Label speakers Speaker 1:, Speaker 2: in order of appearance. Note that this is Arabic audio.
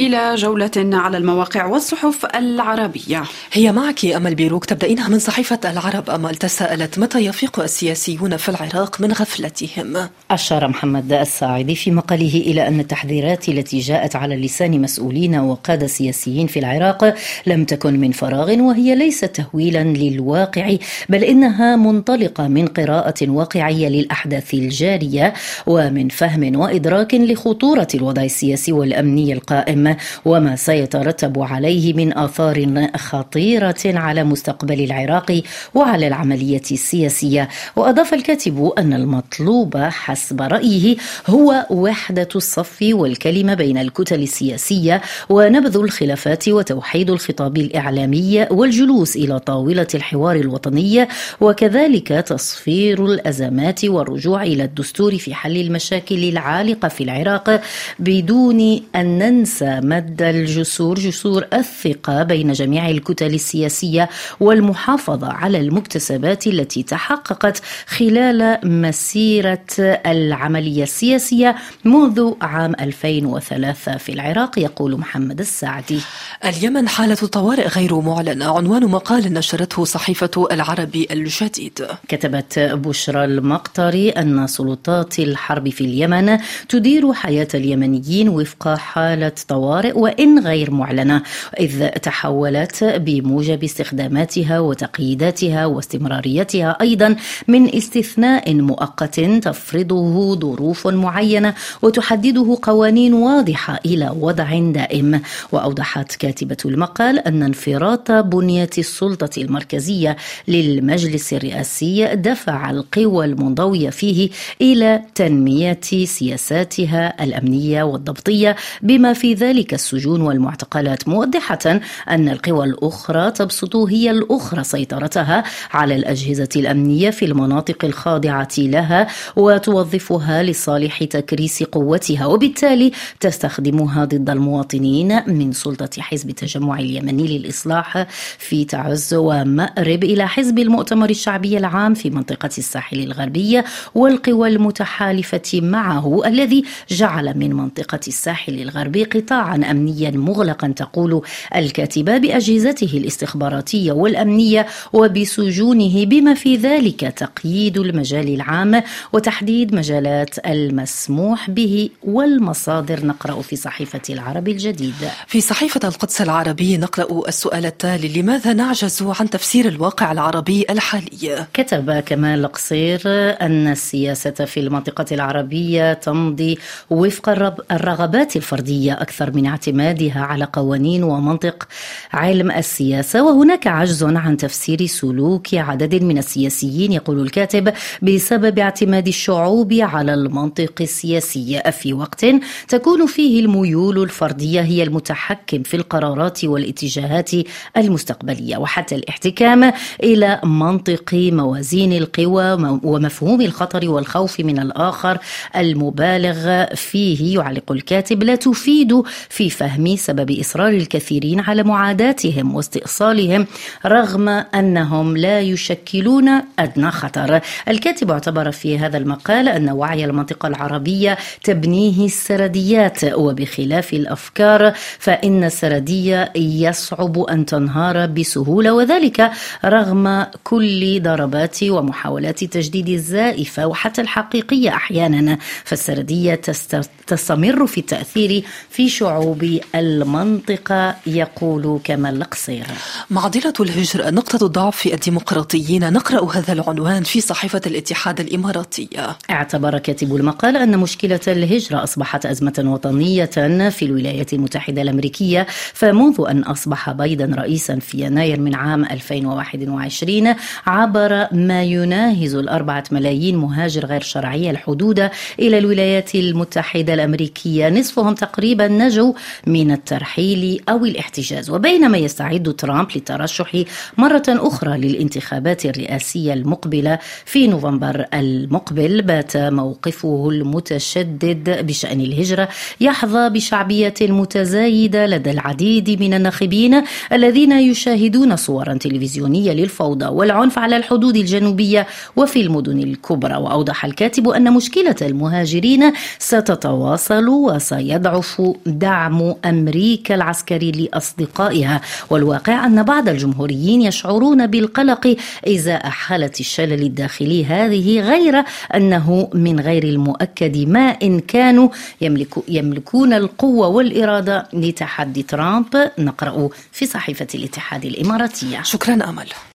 Speaker 1: إلى جولة على المواقع والصحف العربية.
Speaker 2: هي معك أمل بيروك. تبدأينها من صحيفة العرب. أمل تساءلت متى يفيق السياسيون في العراق من غفلتهم؟
Speaker 3: أشار محمد الساعدي في مقاله إلى أن التحذيرات التي جاءت على لسان مسؤولين وقادة سياسيين في العراق لم تكن من فراغ وهي ليست تهويلا للواقع بل إنها منطلقة من قراءة واقعية للأحداث الجارية ومن فهم وإدراك لخطورة الوضع السياسي والأمني القائم. وما سيترتب عليه من آثار خطيرة على مستقبل العراق وعلى العملية السياسية. وأضاف الكاتب أن المطلوب حسب رأيه هو وحدة الصف والكلمة بين الكتل السياسية ونبذ الخلافات وتوحيد الخطاب الإعلامي والجلوس إلى طاولة الحوار الوطني وكذلك تصفير الأزمات والرجوع إلى الدستور في حل المشاكل العالقة في العراق بدون أن ننسى مد الجسور جسور الثقة بين جميع الكتل السياسية والمحافظة على المكتسبات التي تحققت خلال مسيرة العملية السياسية منذ عام 2003 في العراق يقول محمد السعدي
Speaker 2: اليمن حالة طوارئ غير معلنة عنوان مقال نشرته صحيفة العربي الجديد.
Speaker 3: كتبت بشرى المقطري أن سلطات الحرب في اليمن تدير حياة اليمنيين وفق حالة طوارئ وإن غير معلنة إذ تحولت بموجب استخداماتها وتقييداتها واستمراريتها أيضا من استثناء مؤقت تفرضه ظروف معينة وتحدده قوانين واضحة إلى وضع دائم. وأوضحت كاتبة المقال أن انفراط بنية السلطة المركزية للمجلس الرئاسي دفع القوى المنضوية فيه إلى تنمية سياساتها الأمنية والضبطية بما في ذلك السجون والمعتقلات موضحة أن القوى الأخرى تبسط هي الأخرى سيطرتها على الأجهزة الأمنية في المناطق الخاضعة لها وتوظفها لصالح تكريس قوتها وبالتالي تستخدمها ضد المواطنين من سلطة حزب التجمع اليمني للإصلاح في تعز ومأرب إلى حزب المؤتمر الشعبي العام في منطقة الساحل الغربي والقوى المتحالفة معه الذي جعل من منطقة الساحل الغربي قطاعا أمنيا مغلقا تقول الكاتبة بأجهزته الاستخباراتية والأمنية وبسجونه بما في ذلك تقييد المجال العام وتحديد مجالات المسموح به والمصادر نقرأ في صحيفة العرب الجديد
Speaker 2: في صحيفة القدس العربي نقرأ السؤال التالي لماذا نعجز عن تفسير الواقع العربي الحالي؟
Speaker 3: كتب كمال قصير أن السياسة في المنطقة العربية تمضي وفق الرغبات الفردية من اعتمادها على قوانين ومنطق علم السياسة وهناك عجز عن تفسير سلوك عدد من السياسيين يقول الكاتب بسبب اعتماد الشعوب على المنطق السياسي. في وقت تكون فيه الميول الفردية هي المتحكم في القرارات والاتجاهات المستقبلية وحتى الاحتكام إلى منطق موازين القوى ومفهوم الخطر والخوف من الآخر المبالغ فيه يعلق الكاتب. لا تفيد في فهم سبب إصرار الكثيرين على معاداتهم واستئصالهم رغم أنهم لا يشكلون أدنى خطر. الكاتب اعتبر في هذا المقال أن وعي المنطقة العربية تبنيه السرديات وبخلاف الأفكار فإن السردية يصعب أن تنهار بسهولة وذلك رغم كل ضربات ومحاولات تجديد الزائفة وحتى الحقيقية أحيانا. فالسردية تستمر في التأثير في شعوب المنطقة يقول كمال القصير
Speaker 2: معضلة الهجرة نقطة ضعف في الديمقراطيين. نقرأ هذا العنوان في صحيفة الاتحاد الإماراتية
Speaker 3: اعتبر كاتب المقال أن مشكلة الهجرة أصبحت أزمة وطنية في الولايات المتحدة الأمريكية فمنذ أن أصبح بايدن رئيسا في يناير من عام 2021 عبر ما يناهز الأربعة ملايين مهاجر غير شرعي الحدود إلى الولايات المتحدة الأمريكية. نصفهم تقريبا نجوا من الترحيل أو الاحتجاز. وبينما يستعد ترامب للترشح مرة أخرى للانتخابات الرئاسية المقبلة في نوفمبر المقبل بات موقفه المتشدد بشأن الهجرة يحظى بشعبية متزايدة لدى العديد من الناخبين الذين يشاهدون صورا تلفزيونية للفوضى والعنف على الحدود الجنوبية وفي المدن الكبرى. وأوضح الكاتب أن مشكلة المهاجرين ستتواصل وسيضعف دعم أمريكا العسكري لأصدقائها. والواقع أن بعض الجمهوريين يشعرون بالقلق إزاء حالة الشلل الداخلي هذه غير أنه من غير المؤكد ما إن كانوا يملكون القوة والإرادة لتحدي ترامب. نقرأ في صحيفة الاتحاد الإماراتية.
Speaker 2: شكرا أمل.